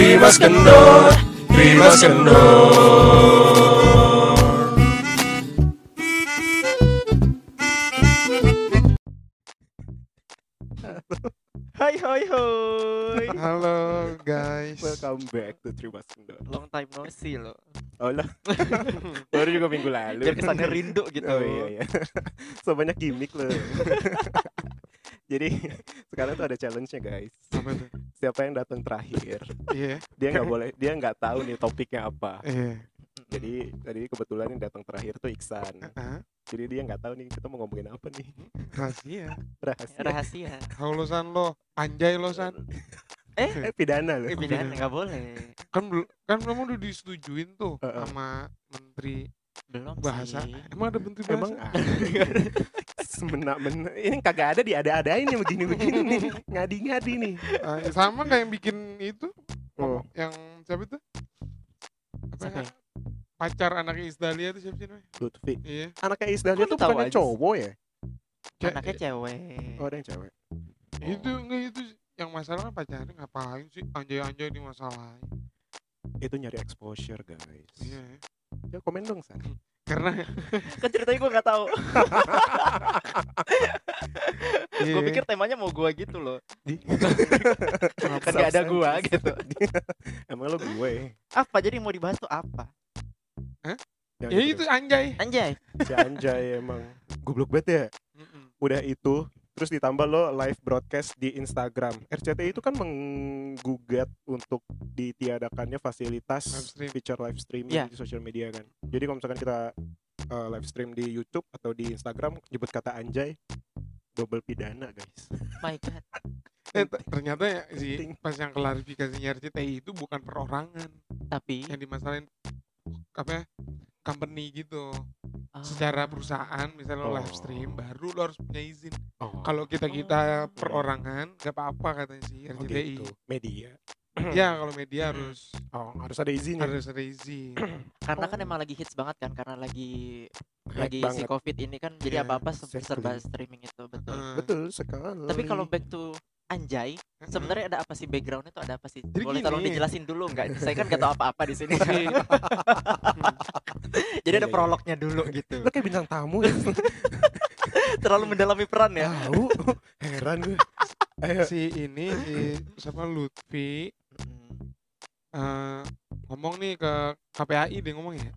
Trimas kendor, Trimas kendor. Hai hai hai. Halo guys. Welcome back to Trimas kendor. Long time no see lo. Oh lah, baru juga minggu lalu. Biar kesannya rindu gitu. Oh iya iya. so banyak gimmick loh. Jadi sekarang tuh ada challenge-nya guys. Apa tuh? Siapa yang datang terakhir, Iya. dia nggak boleh, dia nggak tahu nih topiknya apa. Iya. Jadi tadi kebetulan yang datang terakhir tuh Iksan. Hah? Jadi dia nggak tahu nih kita mau ngomongin apa nih. Rahasia. Rahasia. Rahasia. Kau lo san lo, anjay lo san. Eh, Eh pidana loh. Eh, pidana nggak boleh. Kan bel- kan kamu udah disetujuin tuh Heeh. sama menteri Belum bahasa. sih. Emang ada Emang bahasa? ada. Semena mena ini kagak ada di ada adain yang begini begini nih ngadi ngadi nih. Ah, sama kayak yang bikin itu Oh, yang siapa itu? Apa Siapa ya? ya? Pacar anaknya Isdalia itu siapa sih namanya? Lutfi. Iya. Anaknya lu tuh bukannya sih? cowok ya? Kayak- Anaknya cewek. Oh, ada yang cewek. Itu enggak itu yang masalah kan pacarnya ngapain sih anjay-anjay di masalah. Itu nyari exposure, guys. Iya. Ya komen dong, San. Karena Kan ceritanya gue nggak tahu. iya. Gue pikir temanya mau gua gitu loh. Kan nggak ada gua gitu. Emang lo gue. Apa jadi mau dibahas tuh apa? Yang Ya itu anjay. Anjay. Si Anjay emang goblok banget ya. Mm-mm. Udah itu terus ditambah lo live broadcast di Instagram. RCTI itu kan menggugat untuk ditiadakannya fasilitas Live feature live streaming Iya. di sosial media kan. Jadi kalau misalkan kita uh, live stream di YouTube atau di Instagram nyebut kata anjay double pidana, guys. My God. Eh, ternyata ya si pas yang klarifikasinya RCTI itu bukan perorangan Tapi yang dimasalahin apa ya company gitu ah, secara perusahaan misalnya lo live Oh. stream baru lo harus punya izin Oh, kalau kita kita Oh. perorangan gak apa-apa katanya si oh RCTI gitu. Media. ya kalau media harus Oh, harus ada izin ya. harus ada izin karena kan Oh. emang lagi hits banget kan karena lagi Hype lagi si banget. covid ini kan jadi Iya, apa-apa se- serba exactly. streaming itu betul. Heeh. Betul sekali. Tapi kalau back to Anjay, sebenarnya ada apa sih backgroundnya itu ada apa sih? Jadi Boleh tolong gini. dijelasin dulu nggak? Saya kan nggak tahu apa-apa di sini. Si- Jadi ada Iya, iya. prolognya dulu gitu. lo kayak bintang tamu ya. Terlalu mendalami peran ya. Tahu. Heran gue. Ayo. si ini si siapa Lutfi eh, ngomong nih ke KPAI dia ngomong ya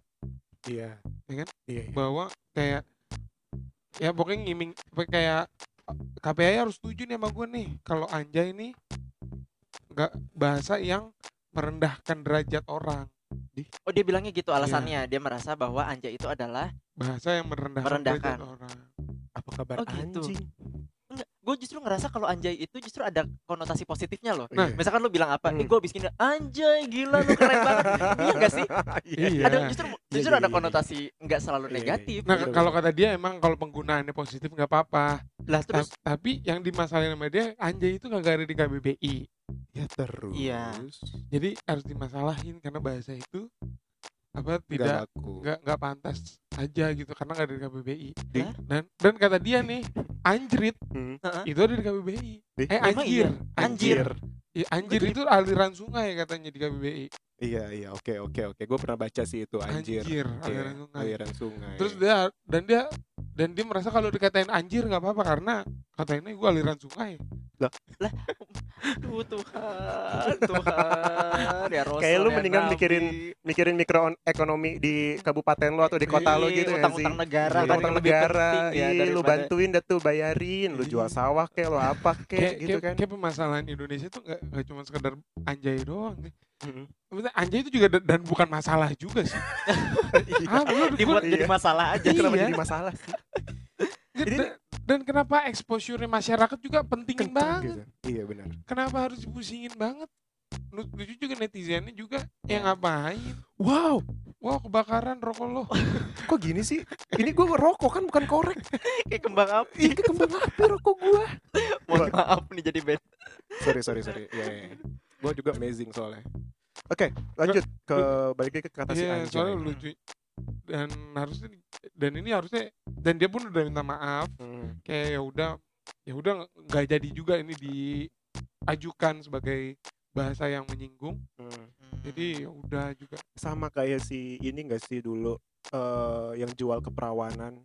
Iya. Ya kan? Iya. iya. bahwa kayak ya pokoknya ngiming kayak KPI harus setuju nih sama gue nih kalau anjay nih nggak bahasa yang merendahkan derajat orang Oh dia bilangnya gitu alasannya. Dia merasa bahwa Anjay itu adalah bahasa yang merendahkan, Merendahkan. derajat orang Apa kabar Oh, gitu. anjing? Gue justru ngerasa kalau Anjay itu justru ada konotasi positifnya loh. Nah, Iya. Misalkan lu bilang apa? Eh Hmm. gue abis gini, Anjay gila lu keren banget. iya gak sih? Iya. Ada justru justru iya, ada iya, konotasi nggak selalu Iya, iya. negatif. nah Betul, kalau kata dia emang kalau penggunaannya positif nggak apa-apa Lah terus Ta- tapi yang dimasalahin sama dia anjay itu nggak ada di KBBI Ya terus. Iya. jadi harus dimasalahin karena bahasa itu apa Tidak nggak nggak pantas aja gitu karena nggak ada di KBBI Di- dan dan kata dia nih anjrit Hmm. Itu ada di KBBI Di? eh anjir iya? Anjir. Iya, anjir itu aliran sungai katanya di KBBI Iya iya oke oke oke. Gue pernah baca sih itu anjir. anjir, aliran sungai aliran sungai. terus dia dan dia dan dia merasa kalau dikatain anjir nggak apa-apa karena katainnya gue aliran sungai Duh Tuhan, Tuhan ya Rasul Kayak lu ya mendingan Nabi. mikirin- mikirin mikroekonomi di kabupaten lo atau di kota lo Iya, gitu ya sih. utang-utang negara utang lebih negara, ya iya, lu bantuin dah tuh bayarin, lu jual Iya. sawah kek, lo apa kayak gitu kayak, kan. kayak permasalahan Indonesia tuh nggak nggak cuma sekedar anjay doang nih Mm-mm. Maksudnya anjay itu juga da- dan bukan masalah juga sih Iya. ah, bener, dibuat gua- jadi Iya. masalah aja. Kenapa Iya. jadi masalah sih? Jadi- dan, dan kenapa exposure masyarakat juga Kencang banget gitu. Iya benar. kenapa harus dipusingin banget Lu- lucu juga netizennya juga Ya. yang ngapain Wow, wah kebakaran rokok lo kok gini sih? Ini gue rokok kan bukan korek. Kayak kembang api. Ini kembang api rokok gua. Mohon maaf nih jadi band. Sorry sorry sorry. Iya. Yeah, Gue juga amazing soalnya. Oke, lanjut ke balik ke kata si Iya, anjay. soalnya lucu dan harusnya dan ini harusnya dan dia pun udah minta maaf Hmm. kayak ya udah ya udah nggak jadi juga ini diajukan sebagai bahasa yang menyinggung Hmm. Jadi ya udah juga sama kayak si ini gak sih dulu eh yang jual keperawanan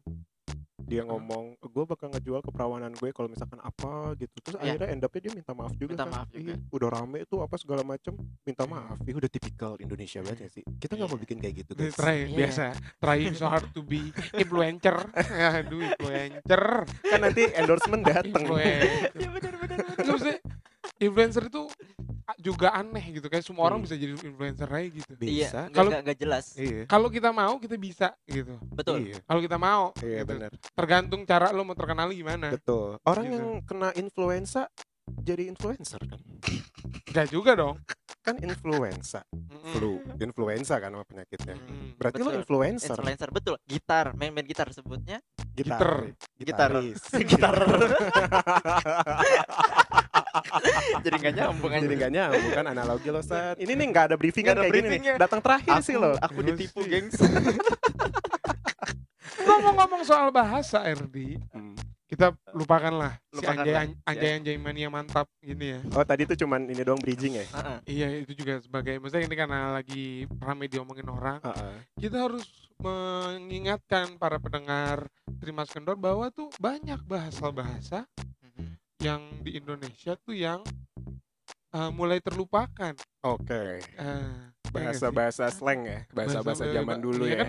dia Hmm. ngomong gue bakal ngejual keperawanan gue kalau misalkan apa gitu terus Iya. akhirnya end up-nya dia minta maaf juga Minta kan maaf juga. Udah rame tuh apa segala macem minta Hmm. maaf Ih, udah tipikal Indonesia banget ya sih kita nggak mau Iya. bikin kayak gitu guys try Iya. biasa trying so hard to be influencer aduh influencer kan nanti endorsement dateng Iya benar benar benar. Influencer itu juga aneh gitu kayak semua orang Hmm. bisa jadi influencer aja gitu Iya, bisa nggak Kalau- nggak jelas. iya kalau kita mau kita bisa gitu Betul. iya kalau kita mau iya gitu. benar tergantung cara lo mau terkenal gimana betul orang Gitu. yang kena influenza jadi influencer kan enggak juga dong kan influenza flu influenza kan nama penyakitnya Mm. berarti lo Betul. influencer Influencer betul. Gitar, main-main gitar sebutnya. gitar Gitar. Gitar. Jadi nggak nyambung aja. jadi nggak nyambung kan analogi lo San ini nih nggak ada briefingan Nggak ada kayak gini nih briefingnya. datang terakhir Aku, sih lo aku ditipu, gengs. ngomong-ngomong soal bahasa RD Hmm. kita lupakan lah si Lupakan anjay lah. anjay anjay mania mantap gini ya oh tadi tuh cuman ini doang bridging ya Heeh. iya itu juga sebagai maksudnya ini karena lagi ramai diomongin orang Heeh. kita harus mengingatkan para pendengar Trimas Kendor bahwa tuh banyak bahasa-bahasa. Yang di Indonesia tuh yang uh, mulai terlupakan. Oke. Eh, bahasa bahasa slang ya? Bahasa bahasa zaman dulu iya ya. kan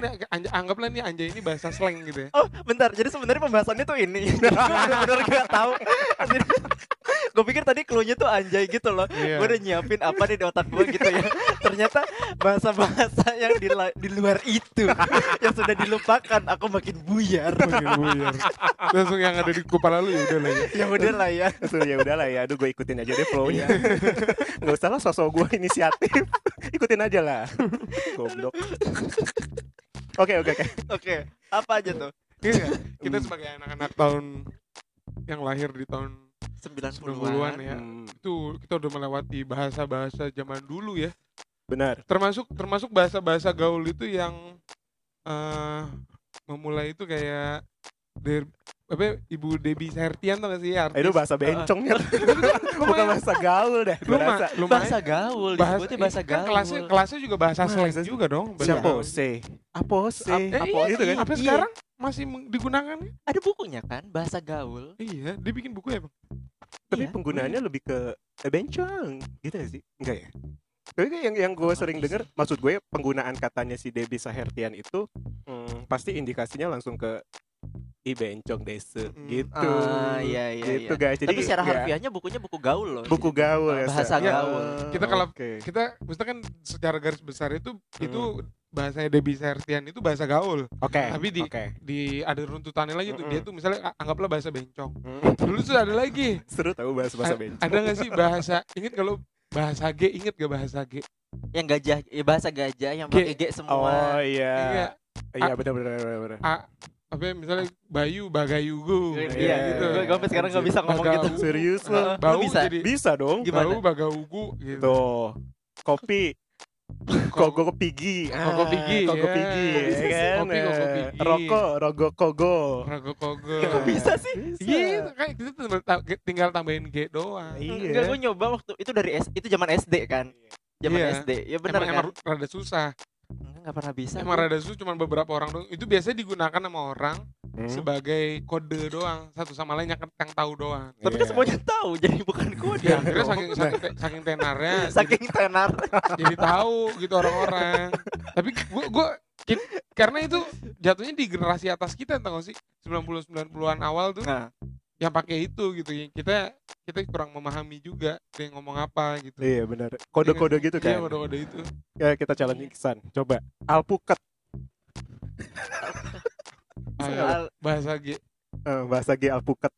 anggaplah nih anjay ini bahasa slang gitu ya. Oh, bentar. Jadi sebenarnya pembahasannya tuh ini. Gue bener-bener gak tahu. Gue pikir tadi clue-nya tuh anjay gitu loh. Iya. Gue udah nyiapin apa nih di otak gue gitu ya. Ternyata bahasa-bahasa yang di, di luar itu yang sudah dilupakan, aku makin buyar. Makin buyar. langsung yang ada di kepala lu ya udah lah ya ya udah lah ya. Terus ya udahlah ya aduh gue ikutin aja deh flownya nggak usah lah sosok gue inisiatif ikutin aja lah goblok oke oke oke Oke, apa aja tuh? Iya, kita sebagai anak-anak tahun yang lahir di tahun 90-an. 90-an ya. Hmm, itu kita udah melewati bahasa-bahasa zaman dulu ya. Benar. Termasuk termasuk bahasa-bahasa gaul itu yang eh memulai itu kayak dari apa ibu Debbie Sertian tau gak sih? Artis itu bahasa bencong ya. Bukan bahasa gaul deh lumayan Bahasa gaul, bahasa, disebutnya bahasa kan gaul. kelasnya kelasnya juga bahasa slang juga dong bahasa siapa? Se apa se Eh, apa itu kan sampai Iya. sekarang masih digunakan ya? Ada bukunya kan, bahasa gaul. iya dia bikin buku ya bang tapi Iya. penggunaannya lebih ke eh, bencong gitu gak sih enggak ya tapi yang yang gue sering dengar maksud gue penggunaan katanya si Debbie Sahertian itu hmm, pasti indikasinya langsung ke i bencong dese Mm. gitu Ah, iya iya gitu iya. guys jadi Tapi secara nggak- harfiahnya bukunya buku gaul loh. buku gaul ya Bahasa Sa? gaul. Kita kalau- oke. kita maksudnya kan secara garis besar itu Hmm. itu bahasanya Debbie Sertian itu bahasa gaul. Oke tapi di- oke. di ada runtutannya lagi tuh. Dia Mm-mm. tuh misalnya anggaplah bahasa bencong. Hmm, dulu tuh ada lagi. Seru tahu bahasa bahasa A- bencong. ada nggak sih bahasa inget kalau bahasa G inget gak bahasa G? Yang gajah, ya bahasa gajah yang G. pakai G. Oh semua. iya. Iya iya benar benar benar benar A, apa ya, misalnya Bayu Bagayugu. Iya, Iya, gitu. gue gue sampai sekarang nggak bisa ngomong Bagau. gitu. serius lo lu Bau bisa? jadi bisa dong. Gimana? Bau Bagaugu gitu. Tuh kopi Kogo pigi, Kogo pigi, Kogo ya. pigi, sih? kan? Kopi, kogo Eh, pigi. Rokok, rogo kogo. Rago Kogo Ya, kok bisa sih? Iya, kayak kita tinggal, ta- tinggal tambahin G doang. Iya. Enggak, gue nyoba waktu itu dari S, itu zaman SD kan. Zaman Iya. SD. Ya benar emang, kan? emang rada susah. Nggak pernah bisa. Emang gua. rada susah cuma beberapa orang doang. Itu biasanya digunakan sama orang Hmm? sebagai kode doang. Satu sama lain yang, yang tahu doang. Tapi kan Iya. semuanya tahu, jadi bukan kode. Ya, akhirnya saking, saking, te- saking tenarnya jadi, Saking tenar. jadi tahu gitu orang-orang. Tapi gua gua ki- karena itu jatuhnya di generasi atas kita tau gak sih 90 90-an awal tuh Nah, yang pakai itu gitu ya. Kita kita kurang memahami juga dia ngomong apa gitu. Iya benar. Kode-kode gitu Iya, kan. kode-kode itu. Ya kita challenge Iksan. Coba. Alpukat Ayo, bahasa G. Eh, bahasa G alpukat.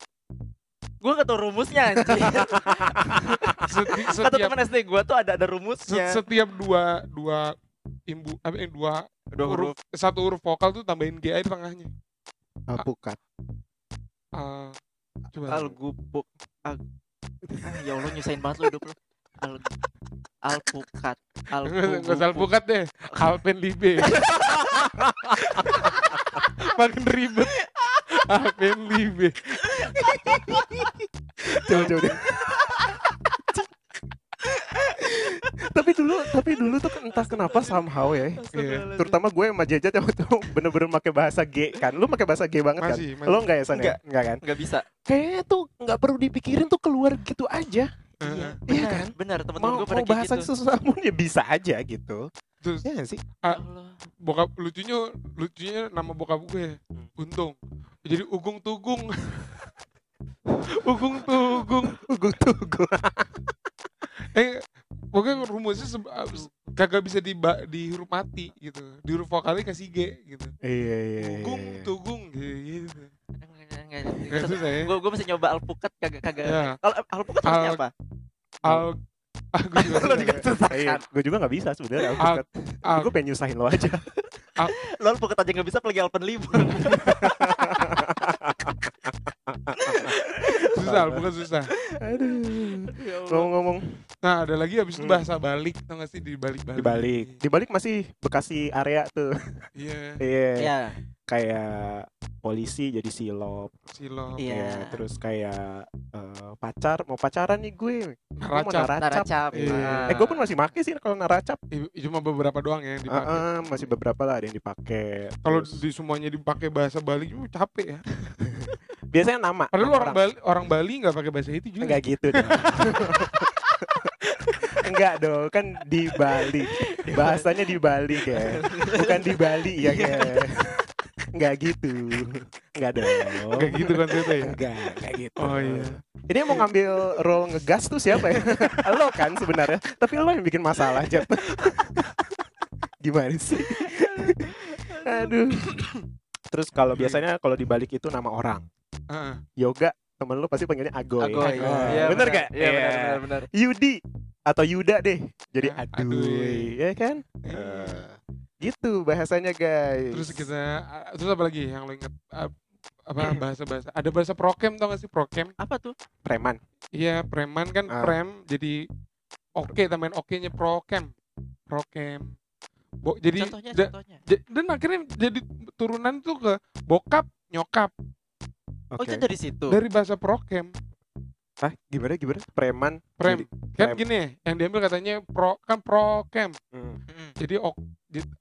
gue gak tau rumusnya anjing. Seti- Kata setiap teman SD gue tuh ada ada rumusnya. setiap dua dua imbu apa eh, dua Dua huruf satu huruf vokal tuh tambahin G aja di tengahnya. Alpukat. Eh, coba. Algupuk. Al ah, ya Allah nyusahin banget lu hidup lu. Al alpukat. Nggak usah alpukat deh. Alpen Libe. Makin ribet. Alpen Libe. Coba coba. Tapi dulu tuh entah kenapa somehow ya terutama gue sama Jaja waktu itu bener-bener pakai bahasa G kan lu pakai bahasa G banget kan Masih, masih. lo enggak ya San ya? Enggak. enggak kan nggak bisa kayaknya tuh nggak perlu dipikirin tuh keluar gitu aja iya Iya kan? benar teman-teman gue pada mau kayak bahasa gitu susah pun ya bisa aja gitu Terus ya sih Ya Allah. bokap lucunya lucunya nama bokap gue Hmm. Untung. Jadi Ugung Tugung. Ugung Tugung. gue tunggu Eh pokoknya rumusnya kagak bisa di di huruf mati gitu. Di huruf vokalnya kasih G gitu. iya iya iya, Ugung iya. Tugung gitu. Ya. gue gue masih nyoba alpukat kagak kagak Ya. kalau alpukat Al- apa Al ah, gue juga lo juga Iya, kan gue juga nggak bisa sebenarnya Al- alpukat. Al- Gue pengen nyusahin lo aja. lo alpukat aja nggak bisa apalagi alpenliber susah, bukan susah. Aduh. Ya. Ngomong-ngomong Nah, ada lagi habis itu Hmm. bahasa balik, tau gak sih di balik balik. dibalik, dibalik masih Bekasi area tuh. Iya, Iya. ya Kayak polisi jadi silop. silop, Iya. Ya, terus kayak eh, pacar mau pacaran nih gue. Gue mau naracap. naracap. naracap Iya. Ah. Eh gue pun masih make sih kalau naracap. Eh, Cuma beberapa doang ya yang dipakai. ah, masih beberapa lah ada yang dipakai. Kalau Terus, di semuanya dipakai bahasa Bali, uh, capek ya. biasanya nama. Padahal nama orang Bali, orang Bali nggak pakai bahasa itu juga. Enggak gitu. Enggak dong, kan di Bali. Bahasanya di Bali kan. Bukan di Bali ya kan. Enggak gitu. Enggak dong. Kayak gitu konsepnya ya. Enggak, enggak gitu. Oh iya. Ini yang mau ngambil role ngegas tuh siapa ya? lo kan sebenarnya. Tapi lo yang bikin masalah, Jep. Gimana sih? Aduh. Terus kalau biasanya kalau dibalik itu nama orang. Heeh. Yoga temen lu pasti panggilnya Agoy. Agoy. Iya, bener gak? Iya benar benar benar. Yudi atau Yuda deh. Jadi Ya, aduy. ya kan? Eh, gitu bahasanya guys. Terus kita, ah, terus apa lagi yang lo inget? Ah, apa bahasa-bahasa? Ada bahasa prokem tau gak sih prokem? Apa tuh? preman. Iya, preman kan Ah. prem jadi oke tambahin oke-nya prokem. Prokem. Bo, jadi Contohnya da- contohnya. dan akhirnya jadi turunan tuh ke bokap, nyokap Oh Oke. itu dari situ. dari bahasa prokem. Hah, gimana gimana? Preman. Prem. Jadi- kan prem. gini, yang diambil katanya pro kan prokem. Hmm. Mm-mm. Jadi ok,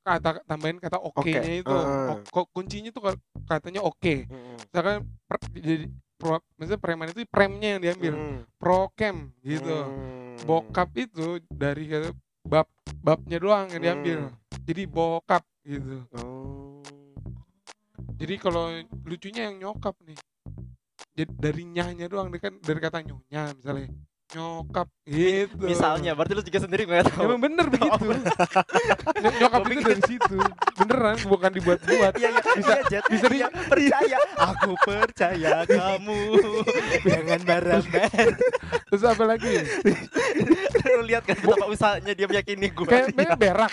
kata tambahin kata oke-nya itu. Ah. O- ko- kuncinya tuh ka- katanya oke. Hmm. Misalkan per- jadi pro, maksudnya preman itu premnya yang diambil. Hmm. Prokem gitu. Hmm. Bokap itu dari kata bab babnya doang yang diambil. Hmm. Jadi bokap gitu. Oh. Jadi kalau lucunya yang nyokap nih. Jadi dari nyahnya doang dia kan dari kata nyonya misalnya. Nyokap gitu. Misalnya, berarti lu juga sendiri nggak tahu. Emang bener begitu. Ny- nyokap itu dari situ. Beneran bukan dibuat-buat. Iya, iya, Bisa- iya, Jet. bisa di- Iya, percaya. Aku percaya kamu. Jangan marah-marah. Terus apa lagi? Lu lihat kan betapa usahanya dia meyakini gue. Kayak kayak berak.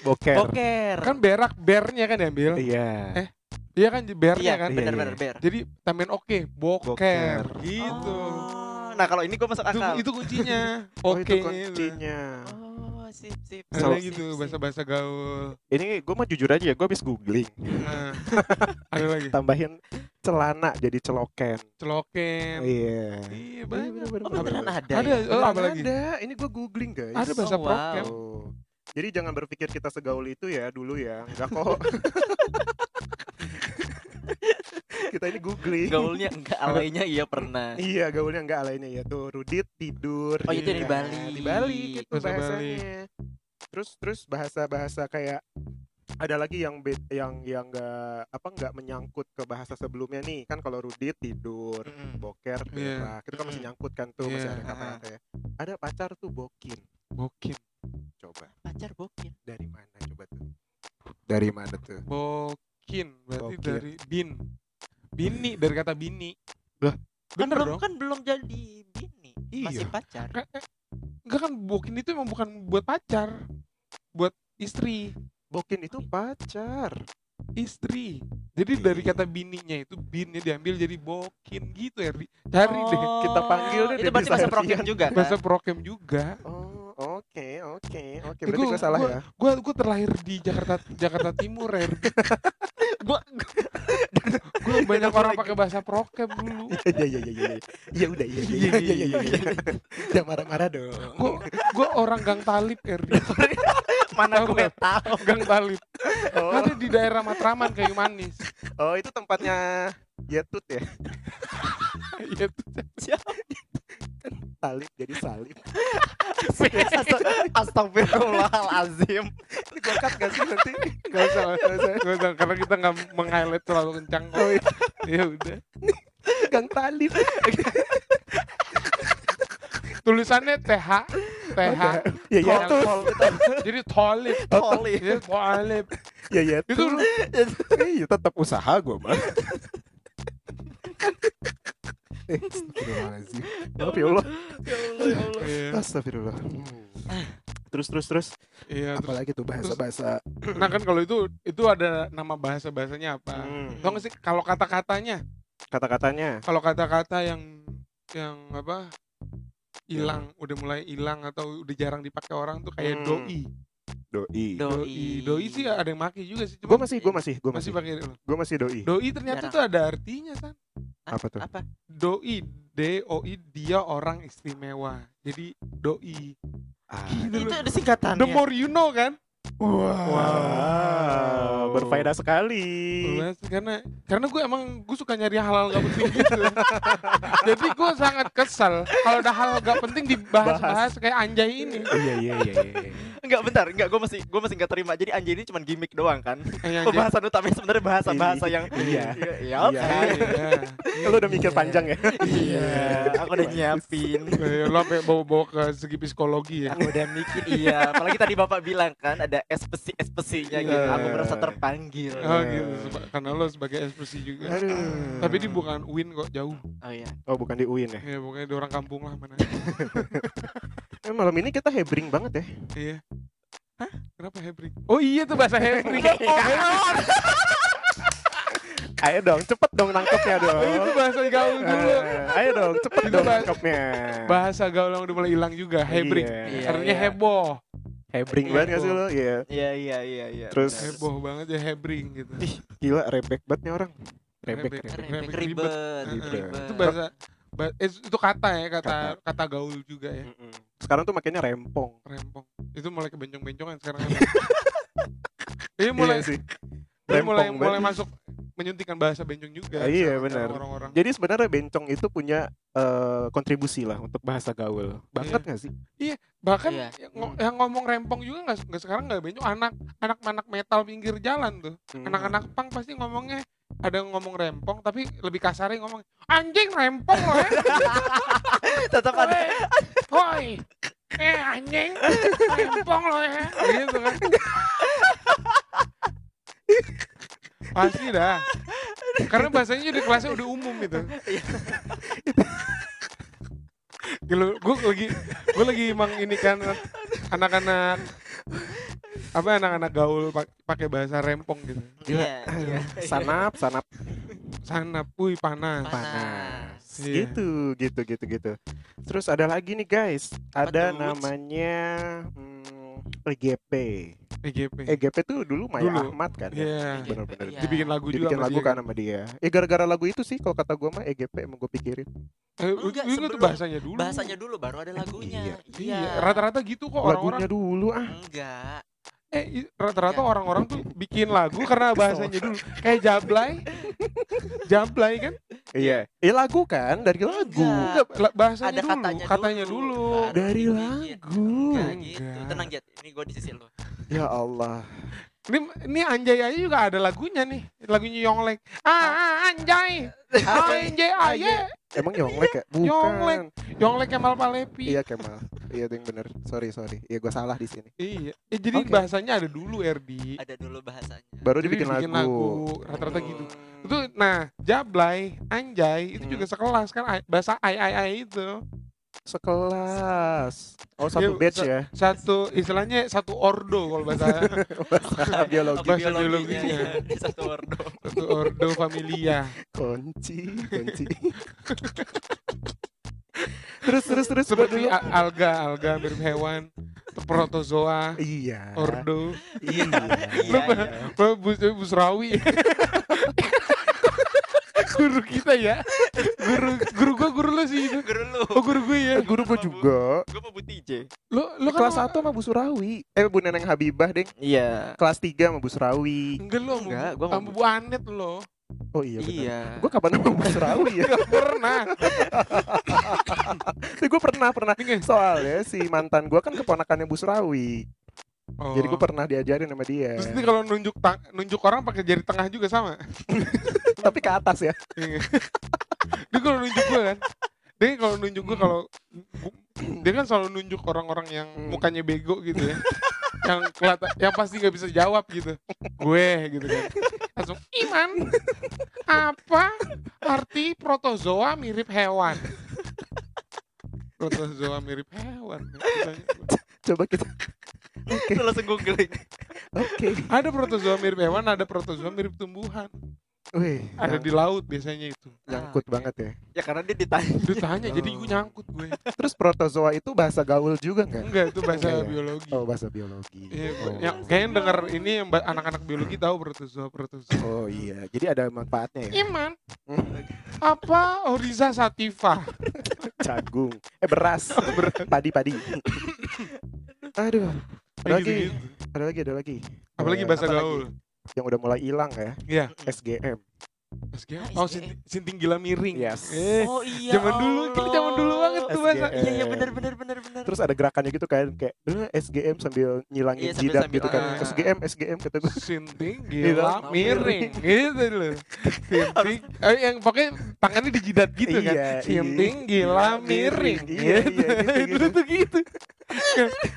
Boker. Boker. Kan berak bernya kan diambil. Iya. Eh, Iya kan bernya Iya, kan. Iya, benar-benar iya. ber. Jadi tambahin oke, boker, Boker. gitu. Oh, Nah, kalau ini gue masuk akal. itu kuncinya. Oh, Oke. itu kuncinya. Oh, sip, sip. Ada So- tuh bahasa-bahasa gaul. Ini gue mah jujur aja ya, gue habis googling. Nah, ada lagi. Tambahin celana jadi celoken. Celoken. Iya. Iya, banyak. Oh, beneran ada. Ada, ya? oh, apa lagi? Ada. Ini gue googling guys. Ada bahasa Oh, wow. prokem. Oh. Jadi jangan berpikir kita segaul itu ya dulu ya. Enggak kok. kita ini googling. Gaulnya enggak alainya iya pernah. Iya gaulnya enggak lainnya ya tuh Rudit tidur Oh, itu gitu di kan. Bali. Di Bali gitu Bahasa bahasanya Terus terus bahasa-bahasa kayak ada lagi yang be- yang yang enggak apa enggak menyangkut ke bahasa sebelumnya nih kan kalau Rudit tidur Mm-mm. boker Iya. berak itu kan masih Mm. nyangkut kan tuh masih Iya. ada kata-kata ya ada pacar tuh bokin Bokin. coba Pacar bokin. dari mana coba tuh dari mana tuh Bokin. Berarti Bokin. dari bin. Bini dari kata bini. Lah, Kan belum dong. kan belum jadi bini. Masih Iya. pacar. Ka- eh, Enggak kan bokin itu emang bukan buat pacar. Buat istri. bokin itu pacar Istri. Jadi dari Iya. kata bininya itu binnya diambil jadi bokin gitu ya. Ri. Cari deh. kita panggil deh Oh, Itu berarti bahasa prokem juga kan? Bahasa prokem juga. oh oke oke oke Eh, berarti gua- gue salah gua- ya Gua gua terlahir di Jakarta Jakarta Timur ya. Gua banyak orang pakai bahasa prokep dulu Iya iya iya iya. Iya udah iya iya iya iya iya. iya. Jangan marah-marah dong. gue gue orang gang talib Erdi Mana gue tahu. gang talib Oh, ada di daerah Matraman kayu manis oh itu tempatnya Yetut ya. Tuh. Talib jadi salib. Astagfirullahalazim. Ini gua cut gak sih nanti? Gak usah, gak usah, gak usah, karena kita nggak meng-highlight terlalu kencang kok. Oh, iya. Ya udah. Gang Talib. Tulisannya TH, TH. Ya ya Tol- Jadi tolip. Tolip. Iya, tolip. Ya ya Itu tuh. Iya tetap usaha gua mah. Eh, Astagfirullahaladzim. Maaf ya Allah. Ya ya. Iya, Astagfirullah. Terus terus terus. iya. terus- Apalagi tuh bahasa-bahasa. Nah kan kalau itu itu ada nama bahasa bahasanya apa? Hmm. Tau gak sih kalau kata-katanya, Kata-katanya. kalau kata-kata yang yang apa hilang, udah mulai hilang atau udah jarang dipakai orang tuh kayak Hmm. doi. Doi. Doi. Doi sih ada yang maki juga sih. Gue masih, gue masih, gue masih masih, pakai gue masih doi. doi ternyata Jarang. tuh ada artinya kan. Apa tuh? Apa? Doi, D O I dia orang istimewa. Jadi doi. Ah. Gitu Itu ada singkatannya. The more you know kan? Wow. Berfaedah sekali. Karena karena gue emang gue suka nyari hal-hal gak penting gitu. Jadi gue sangat kesal kalau ada hal gak penting dibahas-bahas kayak anjay ini. Iya iya iya. iya. Enggak bentar, enggak gue masih gue masih enggak terima. Jadi anjay ini cuma gimmick doang kan. Kayak anjay. Pembahasan utamanya sebenarnya bahasa-bahasa yang Iya. Iya, ya. Iya. Lo udah mikir panjang ya? Iya, aku udah nyiapin. Iya, Lo sampai bawa-bawa ke segi psikologi ya. Aku udah mikir iya, apalagi tadi Bapak bilang kan ada espesi espesinya gitu. Iya. Aku merasa terpanggil. Oh gitu, seba- karena lo sebagai ekspresi juga. Aduh. Tapi ini bukan UIN kok, jauh. Oh iya. Oh bukan di UIN ya? Ya pokoknya di orang kampung lah mana. Eh, malam ini kita hebring banget ya. Iya. Hah? Kenapa hebring? Oh iya tuh bahasa hebring. Ayo dong, cepet dong nangkepnya dong. Oh, itu bahasa gaul dulu. Eh, ayo dong, cepet Itu dong bahasa- nangkepnya. Bahasa gaul yang udah mulai hilang juga, hebring. Iya. Iya, Artinya iya. heboh. Hebring banget gak sih lo? Iya. Iya iya iya iya. Terus-. Heboh banget ya hebring gitu. Ih, gila rebek banget nih orang. Rebek, Rebek. rebek. Rebek Rebek ribet, Ribet. ribet. Itu bahasa ba- eh, itu kata ya, kata kata gaul juga ya. Mm-mm. Sekarang tuh makanya rempong. Rempong. Itu mulai kebencong-bencongan sekarang. Ini mulai Iya sih. ini mulai Rempong mulai banget. masuk menyuntikkan bahasa bencong juga. Ah, iya, benar. Orang-orang. Jadi sebenarnya bencong itu punya eh, kontribusi lah untuk bahasa gaul. Banget Iya. gak sih? Bahkan Iya. yang, ngo- yang ngomong rempong juga nggak nggak sekarang nggak bencong anak anak anak metal pinggir jalan tuh. Hmm. Anak-anak pang pasti ngomongnya ada yang ngomong rempong tapi lebih kasarnya ngomong anjing rempong loh ya. Tetap ada Woi. Eh anjing rempong loh ya. Gitu kan. Pasti dah. Karena bahasanya di kelasnya udah umum itu. Gila, gue lagi gue lagi emang ini kan anak-anak apa anak-anak gaul pak- pakai bahasa rempong gitu. Iya, iya. Sanap, sanap Sana puy panas. panas. Iya. Gitu, gitu, gitu, gitu. Terus ada lagi nih guys. Ada tuh? namanya hmm, EGP. EGP. EGP tuh dulu Maya Dulu. Ahmad kan. ya? Iya. Bener-bener. Iya. Dibikin lagu juga Dibikin sama lagu dia kan sama dia. Eh gara-gara lagu itu sih kalau kata gua mah EGP emang gue pikirin. Eh, Enggak, itu tuh sebelum- bahasanya dulu. Bahasanya dulu baru ada lagunya. Iya, rata-rata gitu kok orang-orang. Lagunya dulu ah. Enggak. Eh, rata-rata Iya. orang-orang tuh bikin lagu karena bahasanya dulu. Kayak Jablay. Jablay kan? Iya. Eh lagu kan dari lagu. Enggak. Enggak, bahasanya Ada dulu. katanya, katanya dulu. Dari lagu. Enggak gitu. Enggak. Tenang Jet, ini gue di sisi lu. Ya Allah. Ini, ini Anjay aja juga ada lagunya nih. Lagunya Yonglek. Ah, ah, Anjay. Anjay aja. Emang Yonglek ya? Bukan. Yonglek. Yonglek Kemal Palevi. Iya Kemal. Iya yang bener. Sorry sorry. Iya gue salah di sini. Iya. Eh, jadi Oke. bahasanya ada dulu Erdi. Ada dulu bahasanya. Baru Jadi dibikin dibikin lagu. Rata-rata Hmm. gitu. Itu nah, Jablay, Anjay itu Hmm. juga sekelas kan bahasa ai ai ai itu. Sekelas. Oh satu Iya, batch ya. Satu istilahnya satu ordo kalau bahasa Bahasa biologi. Bahasa Biologinya, biologinya. iya. Di satu ordo. satu ordo familia. Kunci, kunci. terus terus terus Seperti alga, alga mirip hewan, protozoa, Iya. ordo, Iya. Iya, iya. Bus, busrawi. guru kita ya. Guru guru gua guru lo sih itu. Guru lu. Oh guru gue ya. Guru gue juga. Gue mau Bu TJ. Lo lo kan Kelas 1 sama Bu Surawi. Eh Bu Neneng Habibah, Deng. Iya. Kelas 3 sama Bu Surawi. Enggak lo Enggak, gua sama Bu Anet lo. Oh iya. Iya. Gue kapan sama Bu Surawi ya? Enggak pernah. gue pernah pernah. Soalnya si mantan gue kan keponakannya Bu Surawi. Oh. Jadi gue pernah diajarin sama dia. Terus ini kalau nunjuk tang- nunjuk orang pakai jari tengah juga sama. Tapi ke atas ya. Iya. dia kalau nunjuk gue kan. Dia kalau nunjuk gue kalau dia kan selalu nunjuk orang-orang yang Hmm. mukanya bego gitu ya. yang kelihatan yang pasti nggak bisa jawab gitu. Gue gitu kan. Langsung iman. Apa arti protozoa mirip hewan? Protozoa mirip hewan. Coba kita. Oke, Lu langsung googling. oke. Ada protozoa mirip hewan, ada protozoa mirip tumbuhan. Wih, Ada di laut biasanya itu. nyangkut banget ya. Ya karena dia ditanya. Dia tanya, jadi Oh. gue nyangkut gue. Terus protozoa itu bahasa gaul juga nggak? Enggak, itu bahasa Enggak ya? biologi. Oh bahasa biologi. Iya, oh. yang kayaknya denger ini yang anak-anak biologi tahu protozoa protozoa. Oh iya, jadi ada manfaatnya ya. Iman, Hmm, apa Oriza sativa? Jagung, eh beras, padi-padi. Aduh, ada lagi, ada lagi, ada lagi. Apalagi bahasa gaul. Yang udah mulai hilang ya, Iya. SGM. SGM. Ah, Oh, sinting, sinting gila miring. Yes. Eh, Oh iya. zaman dulu, kita zaman dulu banget tuh bahasa. SGM. Iya iya benar benar benar benar. Terus ada gerakannya gitu kan, kayak eh, SGM sambil nyilangin Iya, jidat sambil- gitu kan. ah. SGM, SGM kata gue. Sinting Gila gila miring. miring. Gitu loh. Sinting, eh, yang pokoknya tangannya dijidat gitu kan. Iya, Sinting iya. gila Miring. miring. Iya, Gitu. iya, gitu, Dulu gitu. tuh gitu.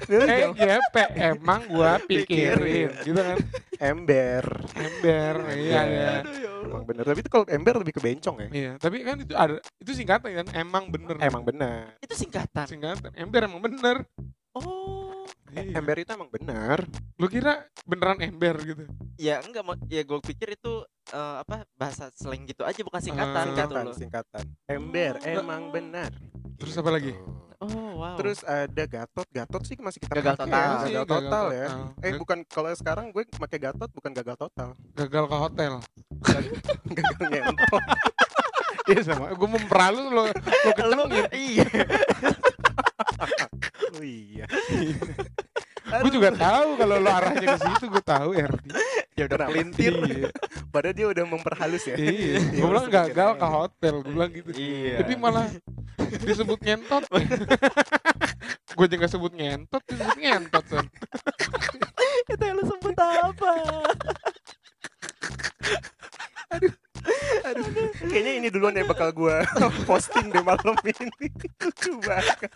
Eh, JP emang gua pikirin gitu kan. Ember. Ember, iya ya. Aduh ya Allah. Emang bener. Tapi itu kalau ember lebih ke bencong ya. Iya, tapi kan itu ada itu singkatan kan emang bener. Emang benar. Itu singkatan. singkatan. Ember emang bener. Oh. Iya. Ember itu emang benar. Lu kira beneran ember gitu? Ya enggak mau ya gue pikir itu eh, apa bahasa slang gitu aja bukan singkatan Ah. gitu Singkatan, singkatan. Ember Oh. emang benar. Terus apa lagi? Gitu. Oh wow. Terus ada Gatot, Gatot sih masih kita Gagal pakai total. ya. Gagal total ya. total. Eh bukan kalau sekarang gue pakai Gatot bukan gagal total. gagal ke hotel. gagal ngentot. Iya sama. Gue memperalu lo lo kencengin. iya. Oh iya. Gue juga tahu kalau lo arahnya ke situ gue tahu Erdi. Ya udah pelintir. Iya. Padahal dia udah memperhalus ya. Iya. Gue bilang gagal bikin ke hotel. Gue bilang gitu. Iya. Tapi malah disebut ngentot. gue juga sebut ngentot, disebut ngentot. Itu yang lu sebut apa? Aduh, kayaknya ini duluan yang bakal gue posting deh malam ini. Lucu banget.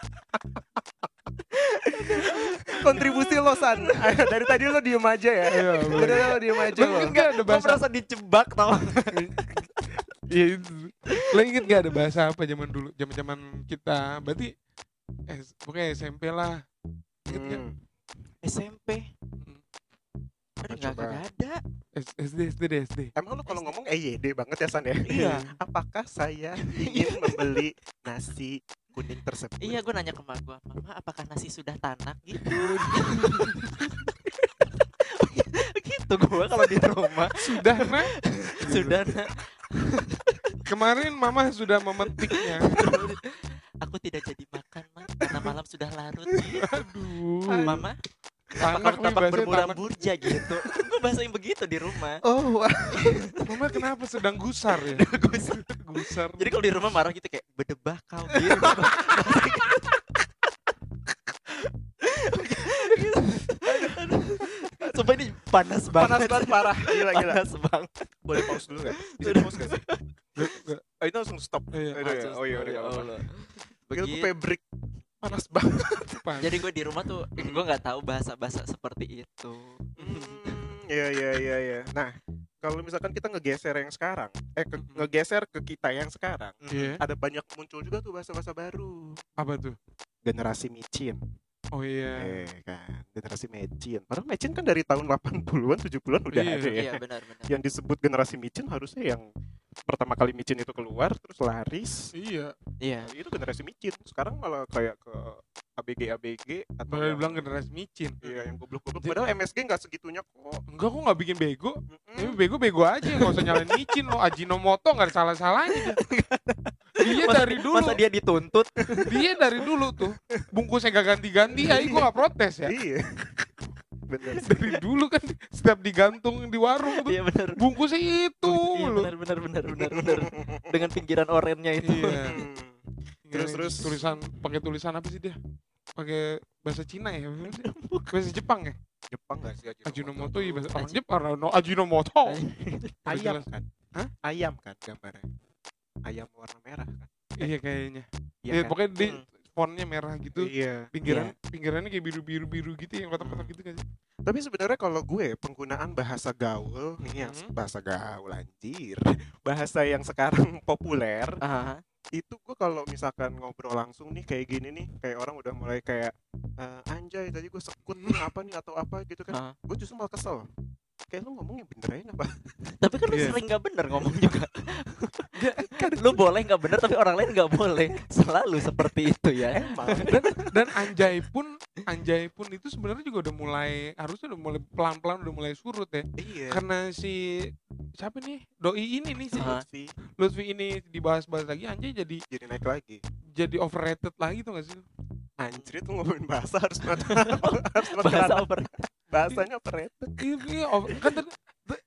Kontribusi lo San. Dari tadi lo diem aja ya. Iya, Dari tadi lo diem aja lo. Enggak ada Gue bahasa merasa dijebak tau. Iya itu. Lo inget gak ada bahasa apa zaman dulu? Zaman zaman kita. Berarti eh pokoknya SMP lah. Inget gak? Hmm. Coba. enggak ada. SD SD deh SD. Emang lo kalau ngomong EYD banget ya San ya? Iya. Apakah saya ingin membeli nasi kuning tersebut? Iya, gue nanya ke mak gue, Mama, apakah nasi sudah tanak gitu? gitu gue kalau di rumah Sudah nak. sudah nak. Kemarin mama sudah memetiknya. Aku tidak jadi makan, Ma, karena malam sudah larut. Gitu. Aduh. Mama, Tampak bahasanya bermuram burja gitu? gue bahasain begitu di rumah. Oh. Mama kenapa sedang gusar ya? Gusar. gusar. Jadi kalau di rumah marah gitu kayak bedebah kau gitu. Sumpah ini panas banget. panas banget parah. Gila gila. Panas banget. Boleh pause dulu nggak? Bisa di pause nggak sih? Gak- gak- Oh, itu langsung stop. Iya. Ya. Oh iya apa-apa. Allah. Begitu Begi- gue break. Panas banget. panas. Jadi gue di rumah tuh gue nggak tahu bahasa-bahasa seperti itu. Hmm, Iya iya iya iya. Nah, kalau misalkan kita ngegeser yang sekarang, eh ke- Mhm. ngegeser ke kita yang sekarang, Iya. ada banyak muncul juga tuh bahasa-bahasa baru. Apa tuh? Generasi micin. Oh iya. Eh kan, generasi micin. Padahal micin kan dari tahun 80-an, 70-an udah Iya. ada ya. Iya benar-benar. Yang disebut generasi micin harusnya yang pertama kali micin itu keluar terus laris Iya. Iya. itu generasi micin sekarang malah kayak ke ABG ABG atau Boleh yang- bilang generasi micin. iya yang goblok-goblok padahal MSG nggak segitunya kok Enggak, kok nggak bikin bego. Mm-mm. Tapi bego-bego aja, nggak usah nyalain micin lo. Ajinomoto nggak ada salah-salahnya. dia Masa- dari dulu, Masa dia dituntut? dia dari dulu tuh bungkusnya gak ganti-ganti, ya gue gak protes ya. iya bener sih. Dari dulu kan setiap digantung di warung tuh Iya benar. bungkusnya itu Iya loh. benar benar benar benar benar. Dengan pinggiran orennya itu. Iya. Hmm. Terus Terus- terus- tulisan pakai tulisan apa sih dia? Pakai bahasa Cina ya? Bahasa Jepang ya? Jepang nggak sih Ajinomoto iya bahasa orang Jepang. No Ajinomoto. ayam kan Hah? ayam kan gambarnya ayam warna merah kan Iya kayaknya. Iya Iya kan? pokoknya di Hmm. fontnya merah gitu. iya Pinggiran pinggirannya kayak biru-biru biru gitu yang kotak-kotak gitu kan tapi sebenarnya kalau gue penggunaan bahasa gaul nih yang Hmm. bahasa gaul anjir bahasa yang sekarang populer Ah, itu gue kalau misalkan ngobrol langsung nih kayak gini nih kayak orang udah mulai kayak "Eh, anjay tadi gue sekut nih apa nih atau apa gitu kan ah. gue justru malah kesel kayak lu ngomong yang benerin apa Tapi kan lu Iya. sering nggak bener ngomong juga. kan lu boleh nggak bener tapi orang lain nggak boleh. Selalu seperti itu ya. emang dan dan anjay pun anjay pun itu sebenarnya juga udah mulai harusnya udah mulai pelan-pelan udah mulai surut ya iya karena si siapa nih doi ini nih si sih Lutfi ini dibahas-bahas lagi anjay jadi jadi naik lagi jadi overrated lagi tuh gak sih anjir itu ngomongin bahasa harus harus Bahasa over. Bahasanya operated Iya, iya, over- kan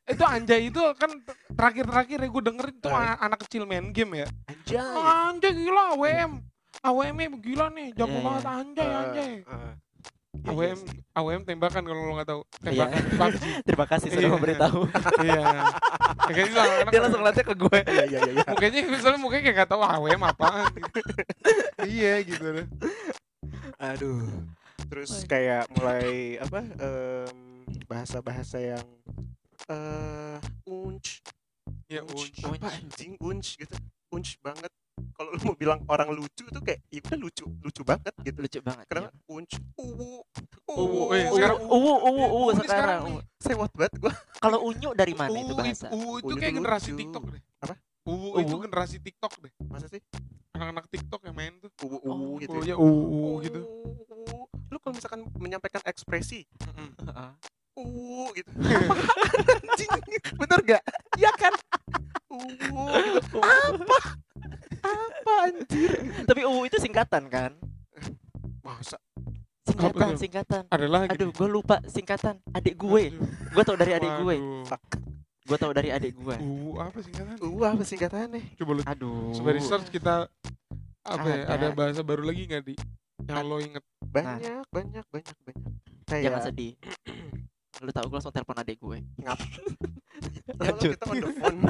itu anjay itu kan terakhir-terakhir ya gue dengerin tuh Ah. a- anak kecil main game ya anjay anjay gila AWM AWM gila nih jago Iya, iya. banget anjay Eh, anjay iya, AWM iya. AWM tembakan kalau lo nggak tahu Iya. tembakan PUBG Terima kasih sudah Iya. memberitahu. iya ya, kayak gitu anak Dia langsung lihatnya ke gue. iya iya iya iya. mukanya misalnya mukanya kayak gak tahu AWM gitu. iya gitu aduh terus kayak mulai apa em, bahasa-bahasa yang eh unch ya unch unch. apa anjing unch gitu unch banget kalau lu mau bilang orang lucu tuh kayak ya udah lucu lucu banget gitu Lucu banget. kenapa iya. unch uwu Uwu, eh, Uwu, sekarang- uwu, uwu, uwu sekarang. sewot banget gua Kalau unyu dari mana itu Uwu bahasa? Uwu itu Uwu kayak itu generasi lucu. TikTok deh. Apa? Uwu, Uwu? itu generasi TikTok deh. masa sih Anak-anak TikTok yang main tuh. uwu uwu Oh, gitu ya. ya uwu, uwu gitu. Kalau misalkan menyampaikan ekspresi uwu gitu anjing bener gak iya kan uwu gitu. apa apa anjir Tapi uwu itu singkatan kan? masa Singkatan, tuh? singkatan. Ada lagi. Aduh, gue lupa singkatan. Adik gue. Gue tau dari adik gue. Waduh. Gue tau dari adik gue. Uwu apa kan? uwu apa singkatannya Coba lu Aduh. coba research kita apa ya? Ada. Ada bahasa baru lagi nggak di? Yang lo inget? banyak banyak banyak banyak Jangan kayak sedih. Lu tau gue langsung telepon adik gue. ngap kalau Lanjut. kita on the phone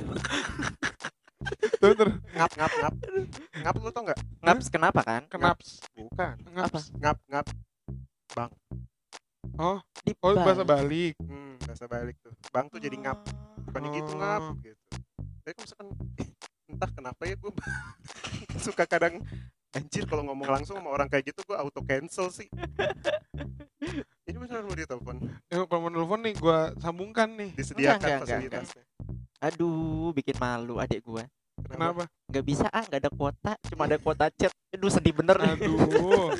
tuh. ngap ngap ngap ngap lu tau nggak Ngaps kenapa kan? Kenaps. bukan Ngaps. ngap ngap Di Oh, Bali. bahasa balik. hmm, bahasa balik tuh bang tuh jadi ngap bukannya gitu ngap Oh. gitu tapi kalau misalkan entah kenapa ya gue suka kadang anjir kalau ngomong langsung sama orang kayak gitu gue auto cancel sih ini beneran mau ditelepon Eh, kalau mau nelfon nih, gua sambungkan nih. disediakan enggak, enggak, enggak. fasilitasnya Aduh, bikin malu adik gue. Kenapa? Gak bisa ah, gak ada kuota. Cuma ada kuota chat. Aduh, sedih bener. Aduh.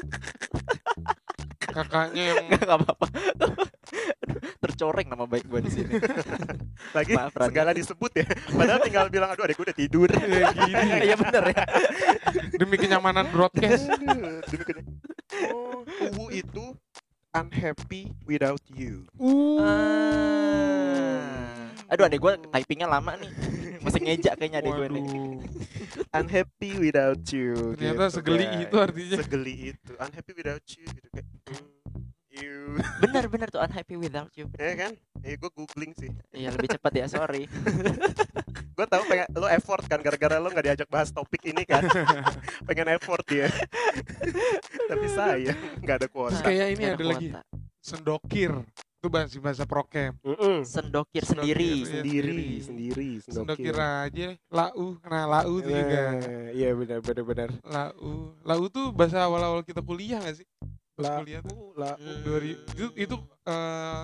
Kakaknya yang Gak apa-apa. Tercoreng nama baik gue di sini. lagi Maaf, Rani. segala disebut ya padahal tinggal bilang aduh adek gue udah tidur ya gini Iya bener ya. demi kenyamanan broadcast. Demi kenya- oh uwu itu unhappy without you Uh. Ah. Aduh, adek gue typingnya lama nih. Masih ngejak kayaknya adek gue nih. Unhappy without you Ternyata gitu, segeli guys. itu artinya. segeli itu unhappy without you gitu kayak you Bener bener tuh unhappy without you. ya kan eh gue googling sih Iya lebih cepat ya sorry. gue tahu pengen lo effort kan gara-gara lo nggak diajak bahas topik ini kan pengen effort dia tapi saya nggak ada kuota kayak ini Nggak ada lagi sendokir. Itu bahasa bahasa prokem. Mm-mm. Sendokir Sendokir, sendiri. iya. sendiri sendiri. Sendokir sendokir aja. Lau. Nah, lau itu juga. Nah, iya benar benar benar Lau. Lau tuh bahasa awal-awal kita kuliah gak sih? Kuliah tuh. lah Hmm. 2000 itu itu eh,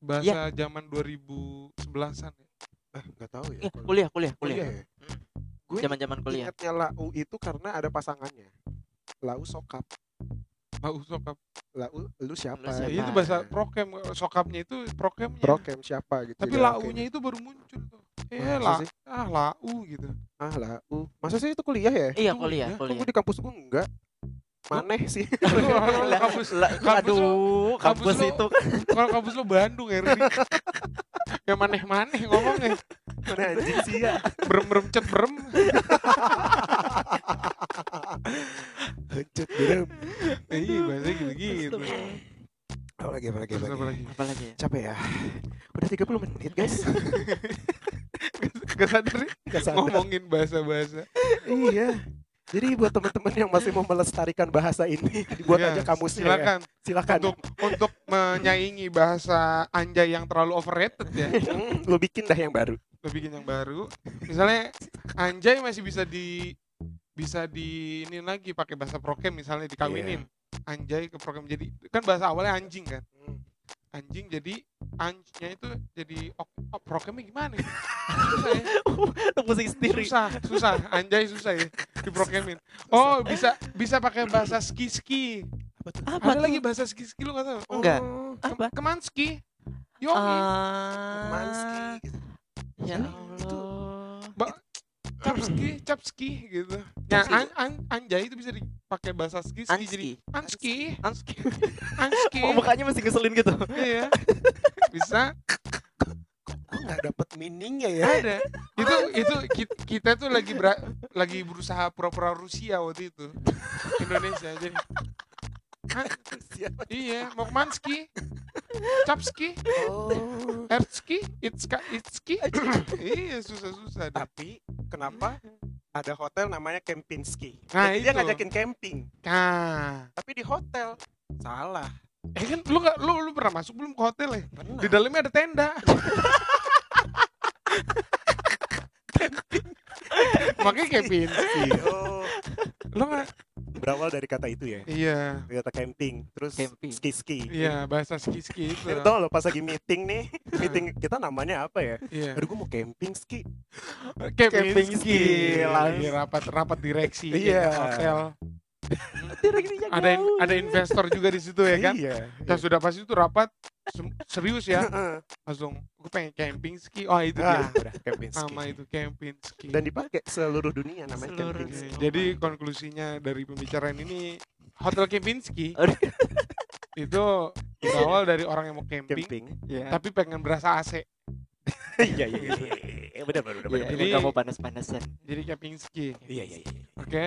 bahasa zaman 2011-an ya. Eh, nggak tahu ya. Eh, kuliah, kuliah, Kuliah kuliah. ya? Gue Zaman-zaman kuliah. ingatnya lau itu karena ada pasangannya. Lau sokap. Mau sokap. Lau lu siapa? Lu siapa? Ya, itu bahasa prokem sokapnya itu prokemnya. Prokem siapa gitu. Tapi ya, launya itu baru muncul tuh. Eh, Masa la, sih? ah lau gitu. Ah lau. Masa sih itu kuliah ya? Iya, Itu kuliah, kuliah. Kok kuliah. gue di kampus gue enggak. Maneh sih. Kampus, Lah, kampus lu- aduh, kampus kampus lu- itu kan kalau kampus lu Bandung ya. Kayak maneh-maneh ngomongnya. Mana anjing sih ya? Berem-berem cet berem. Hancur berem. Iya, bahasa gitu-gitu. Apa lagi, apa lagi, apa apa lagi? lagi? apa lagi ya? Capek ya? Udah 30 menit guys. Gak sadar Gak sadar. ngomongin bahasa-bahasa. Iya. Jadi buat teman-teman yang masih mau melestarikan bahasa ini, dibuat Iya, aja kamusnya ya. Silakan Silakan. untuk untuk menyaingi bahasa anjay yang terlalu overrated ya. Hmm, lu bikin dah yang baru. Lo bikin yang baru. Misalnya anjay masih bisa di bisa di ini lagi pakai bahasa prokem misalnya dikawinin. Anjay ke prokem jadi kan bahasa awalnya anjing kan. Anjing jadi anjnya itu jadi ok, ok, prokemnya gimana? ya? Susah ya. Lu pusing sendiri. Susah, susah. Anjay susah ya diprokemin. Oh, bisa bisa pakai bahasa ski-ski. Apa tuh? Apa Ada tuh? lagi bahasa ski-ski lu gak tahu? Enggak. Oh, Apa? Kemanski. Yo, Ah, Manski gitu. ya Ini Allah. Capski, capski gitu. Ya, an, an, anjay itu bisa dipakai bahasa ski, ski jadi Anski. anski, Anski. Oh, mukanya masih ngeselin gitu. Iya. Bisa Kok nggak dapet meaningnya ya? ada. Itu itu ki- kita tuh lagi bera- lagi berusaha pura-pura Rusia waktu itu. Indonesia jadi. Iya, mau kemanski. Capski, Oh. Ertski, Itska, Itski. iya, susah-susah. deh. Tapi kenapa ada hotel namanya Kempinski? Nah, Jadi dia ngajakin camping, Nah, tapi di hotel. Salah. eh kan lu nggak lu lu pernah masuk belum ke hotel ya? Pernah. Di dalamnya ada tenda. Makanya Kempinski. Oh, Lu nggak? Berawal dari kata itu ya. Iya, Kata camping, terus Camping. ski-ski. iya bahasa ski-ski itu. Ini tau lo pas lagi meeting nih, meeting kita namanya apa ya? Iya. Aduh gue mau camping ski. Kempinski, Lagi rapat rapat direksi Iya. ya, hotel. Direksinya Ada in- ada investor juga di situ ya kan? Iya. Dan sudah pasti itu rapat serius ya. Langsung gue pengen camping ski. Oh, itu Ah, dia. udah camping ski. Nama itu camping ski. Dan dipakai seluruh dunia namanya Seluruh camping ski. Jadi konklusinya dari pembicaraan ini Hotel Kempinski Aduh. itu berawal dari orang yang mau camping, Camping. Iya. tapi pengen berasa AC. Iya iya iya. iya. Benar benar benar. Iya, benar. Jadi- kamu panas-panasan. Jadi Kempinski. Iya iya iya. Oke,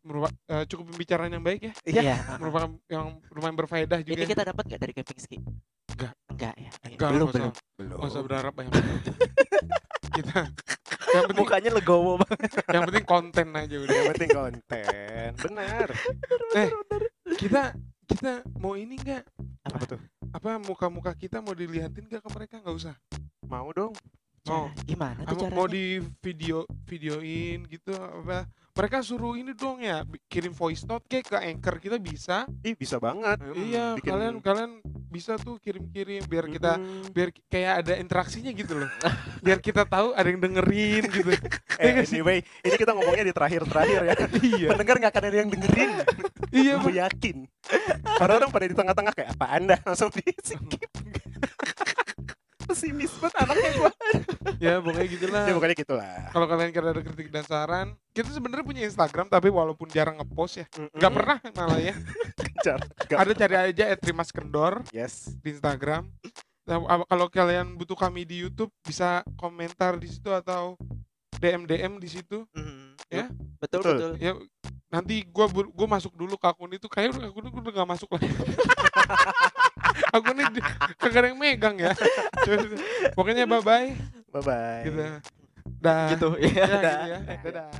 merupa- eh, cukup pembicaraan yang baik ya. Iya. Merupakan yang lumayan berfaedah juga. Ini kita dapat nggak dari Kempinski? Enggak. Enggak ya. Enggak, belum nggak belum. usah- Belum. nggak usah berharap banyak. kita yang penting Mukanya legowo banget. yang penting konten aja udah. Yang penting konten. Benar. Eh, kita kita mau ini enggak? Apa tuh? Apa muka-muka kita mau dilihatin gak ke mereka? Nggak usah. Mau dong. Mau. Gimana tuh Apa caranya? mau di video videoin gitu apa mereka suruh ini dong ya kirim voice note kayak ke anchor kita bisa Ih bisa banget. iya bikin- kalian kalian bisa tuh kirim-kirim biar kita Mm. biar kayak ada interaksinya gitu loh biar kita tahu ada yang dengerin gitu Eh, anyway, ini kita ngomongnya di terakhir-terakhir ya. iya Pendengar nggak akan ada yang dengerin. iya Gue yakin. Orang-orang pada di tengah-tengah kayak apa anda langsung di skip. Pesimis banget anaknya gue. ya pokoknya gitulah Ya pokoknya gitulah. kalau kalian kira ada kritik dan saran kita sebenarnya punya Instagram tapi walaupun jarang ngepost ya nggak pernah malah ya ada cari aja @rimas kendor Yes. di Instagram. Nah, kalau kalian butuh kami di YouTube bisa komentar di situ atau DM DM di situ. Hmm. Ya? Betul Betul. betul. Ya nanti gua bur- gua masuk dulu ke akun itu kayak akun itu udah gak masuk lagi. aku nih kagak yang megang ya. Pokoknya bye bye bye bye gitu dah gitu ya, ya dah. Gitu ya. dadah, dadah.